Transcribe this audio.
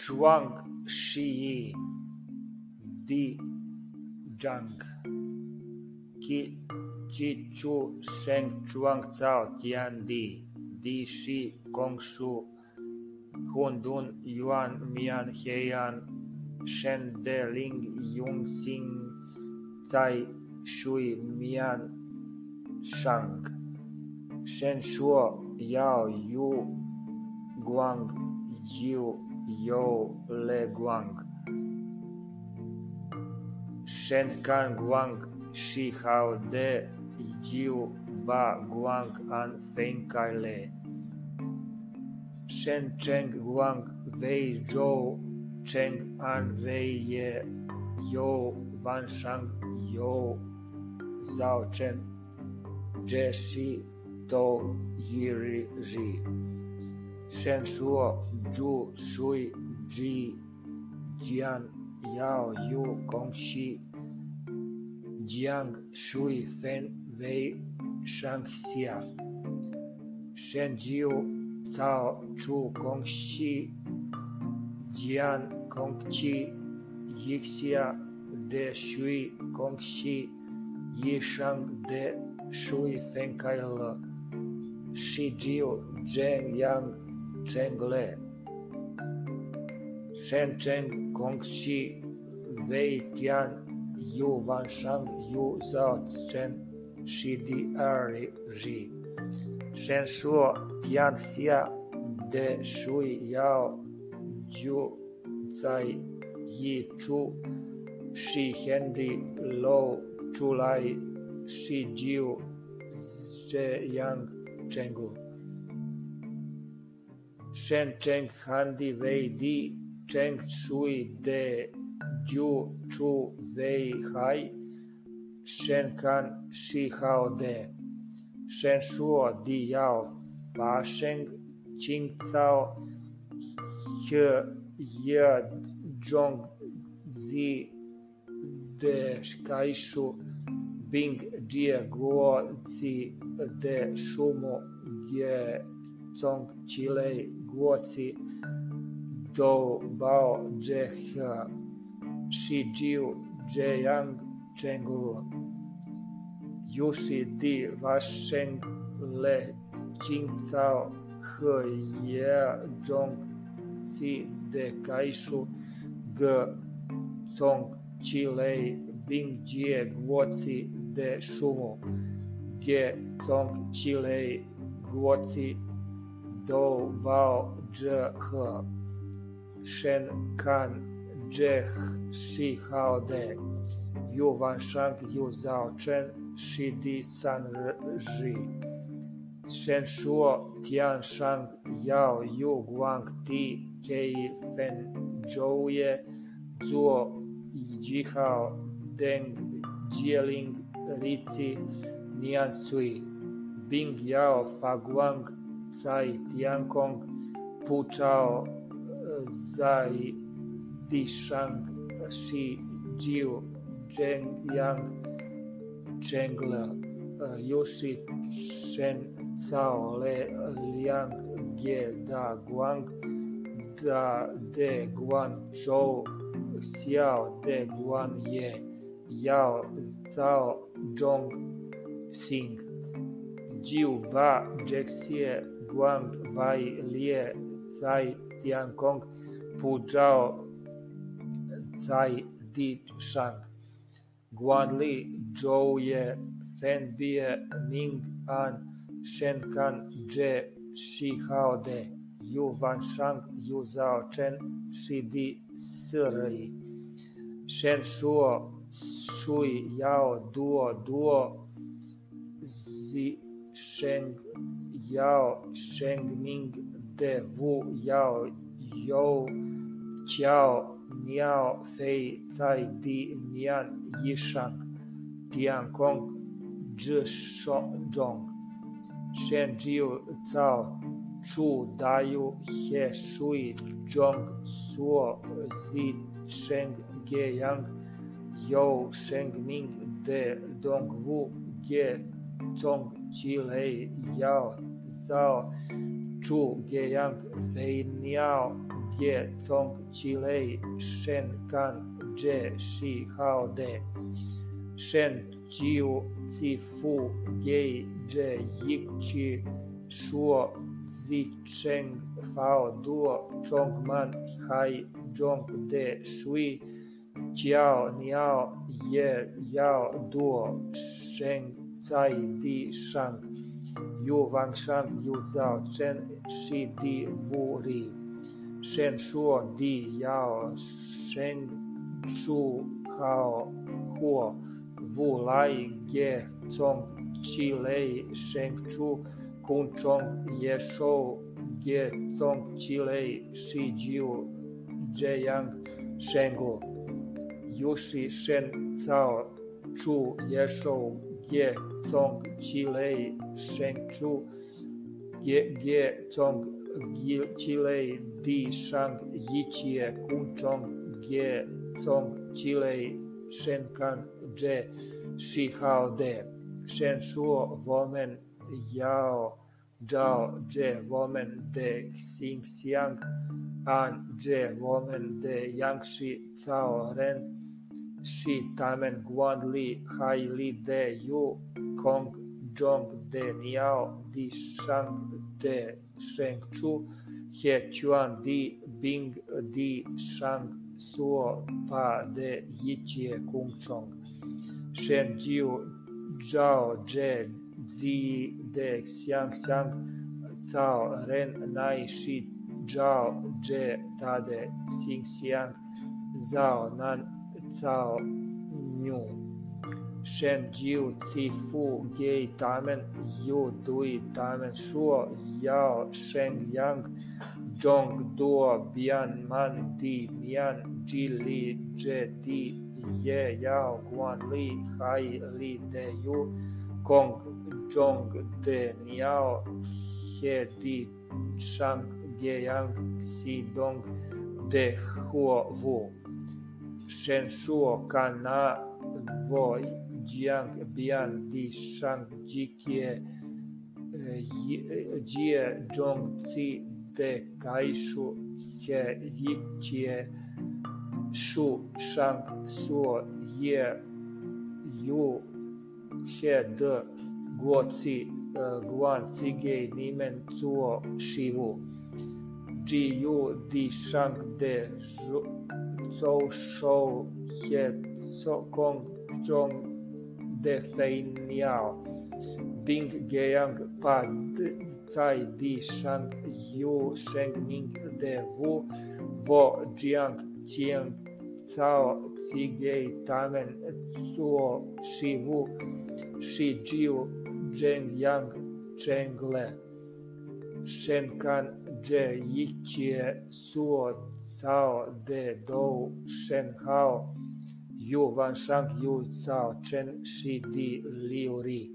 Chuang Shiyi Dijang Qi Chu Sheng Chuang Cao Tian Di Di Shi Kong Shu Hun Dun Yuan Mian Heian Shen De Ling Yung Xing Cai Shui Mian Shang Shen Shuo Yao Yu Guang Yu Yo Yao LeGuang, Shenkan Guang, Shi Hao De, Jiu Ba Guang An Feng Kai Le. Shen Cheng Guang, Wei Zhou Cheng An Wei Ye, Yo Wan Shang Yo Zao Chen, Jie Shi Tou Yiri Zhi. Shen Shuo, Zhu Shui, Ji Jian, Yao Yu, Gongxi, Jiang Shui, Fen Wei, Shangxia, Shen Jiu, Cao Chu, Gongxi, Jian, Gong Qi, Gongqi, Xia De Shui, Gongxi, Shang De Shui, Feng Kai Le, Shi Jiu, Zheng Yang, Chengle, Shen Cheng, Kongqi, Wei Tian, Yu Wan Shang, Yu Zao Chen, Shi Di Er Ji, Shen Shuo, Tian Xia, De Shui Yao, Ju Cai Yi Chu, Shi Hendi, Lou Chu Lai, Shi Jiu, Zhe Yang Chenggu. Шен Ченг Ханди Веј Ди Ченг Шуј Де Ђу Чу Веј Хај Шен Кан Ши Хао Де Шен Шуо Ди Јао Фа Шенг Чинг Цао Хј Ја Джонг Зи Де Шкајшу Bing Jie Guo Ci De Shumu Gye Cong Čilej, Guoci, Doubao, Džeh, Šiđiju, Džejang, Čengu, Juši Di, Vašeng, Le, Qing Cao, H, Ye, Džong, Ci, De, Kaišu, G, Cong, Čilej, Bing, Đije, Guoci, De, Šumu, G, Cong, Čilej, Guoci, Dou Vao Dž-h, Shen Kan Džeh Shi Hao De, Yu Van Shang Yu zao Chen Shi Di San Zhi, Shen Shuo Tian Shang Yao Yu Guang Ti Kei Fen Zhou Ye, Zuo yi ji hao Deng Jieling ci Nian Sui, Bing Yao Fa Guang Cai Tiankong, Pu Čao, e, Zai Dishang, Shi Jiu, Zheng Yang, Zheng Le, e, Yushi, Shen Cao Le, Liang Ge Da Guang, Da De Guan Zhou, Xiao De Guan Ye, Yao Cao Zhong Sing, Jiu Ba Jexie Guang Bai Lie, Cai Tiankong, Pu Zhao, Cai Di Shang, Guan Li, Zhou Ye, Fen Bie, Ning An, Shen Kan, Zhe, Shi Hao De, Yu Wan Shang, Yu Zhao Chen, Shi Di Sri, Shen Shuo, Shui Yao Duo Duo, Zi Sheng Sheng Ming de Vu Yao Jou Ćao Niao Fei Cai Di Nian Yišang Tian Kong Dž Zhong Shen Jiu Cao Chu Daju He Shui Zhong Suo Zi Sheng Ge Yang Yao Sheng Ming De Dong Wu Ge Zhong Qi Lei Yao Cao, Chu Ge Gejang, Fei Niao, Gye Cong Lei, Shen Kan, Zhe Shi Hao De, Shen Qiu, Ci Fu, Ge Zhe Yik Qi, Shuo Zi Cheng, Fao Duo, Chong Man, Hai Zhong De Shui, Qiao Niao, Ye Yao Duo, Sheng Cai Di Shang. Yu Wanchang, Yu Zhao, Chen Shi Di Wu Ri, Shen Shuo Di Yao, Shen Chu Hao Huo, Wu Lai Ge Cong Qi Lei, Shen Chu, Kun Chong Ye Shou Ge Cong Qi Lei, Shi Jiu, Yang, Shen Gu, Shi Shen Cao Chu Ye Shou Gye Cong Chilei Ge Ge Gye Cong Chilei Di Shang Yi Yichie Kun Cong Ge Cong Chilei Shenkan Dje Shihao De Shen Shuo Women Yao Zhao Dje Women De Xing Xiang An Dje Women De Yang Yangshi Cao Ren Ши Тамен Гуан Ли Хај Ли Де Ју Конг Џонг Де Нијао Ди Шанг Де Шенг Чу Хе Чуан Ди Бинг Ди Шанг Суо Па Де Јичје Кунг Чонг Шен Џиу Джао Дже Цзи Де Сјанг Сјанг Цао Рен Нај Ши Джао Дже Таде Синг Сјанг Зао Нан Cao Nju, Shen Jiu, Cifu, Gei Tamen, Yu Dui Tamen Shuo, Yao Sheng Yang, Zhong Duo, Bian Man Di Mian, Ji Li, Zhe Di, Ye Yao Guan Li, Hai Li De Yu, Kong Zhong De Niao, He Di Shang Ge Yang, Xi Dong De Huo Wu. Shen Ka Na Jiang Bian Шеншуо Кана Во Џијанг Бијан Ди Шанг Џикје Џије Џонг Ци Де Кајшу Хе Јићје Шу Шанг Суо Је Ју Хе Д Гуо Ци Гуан Цигеј Cuo Shi Wu Ji Yu Di Shang De Жу Zhou Shou Hye Kong Zhong De Fei Niao Ding Geyang Pa Cai Di Shan Yu Sheng Ning De Wu Bo Jiang Qian Cao Gei Tamen Suo Shi Wu Shi Jiu Zheng Yang Cheng Le Shen Kan Yi Yiqie Suo Cao De Dou Shen Hao, Ju Wanshang, Ju Cao Chen, Shi Di Liu Ri.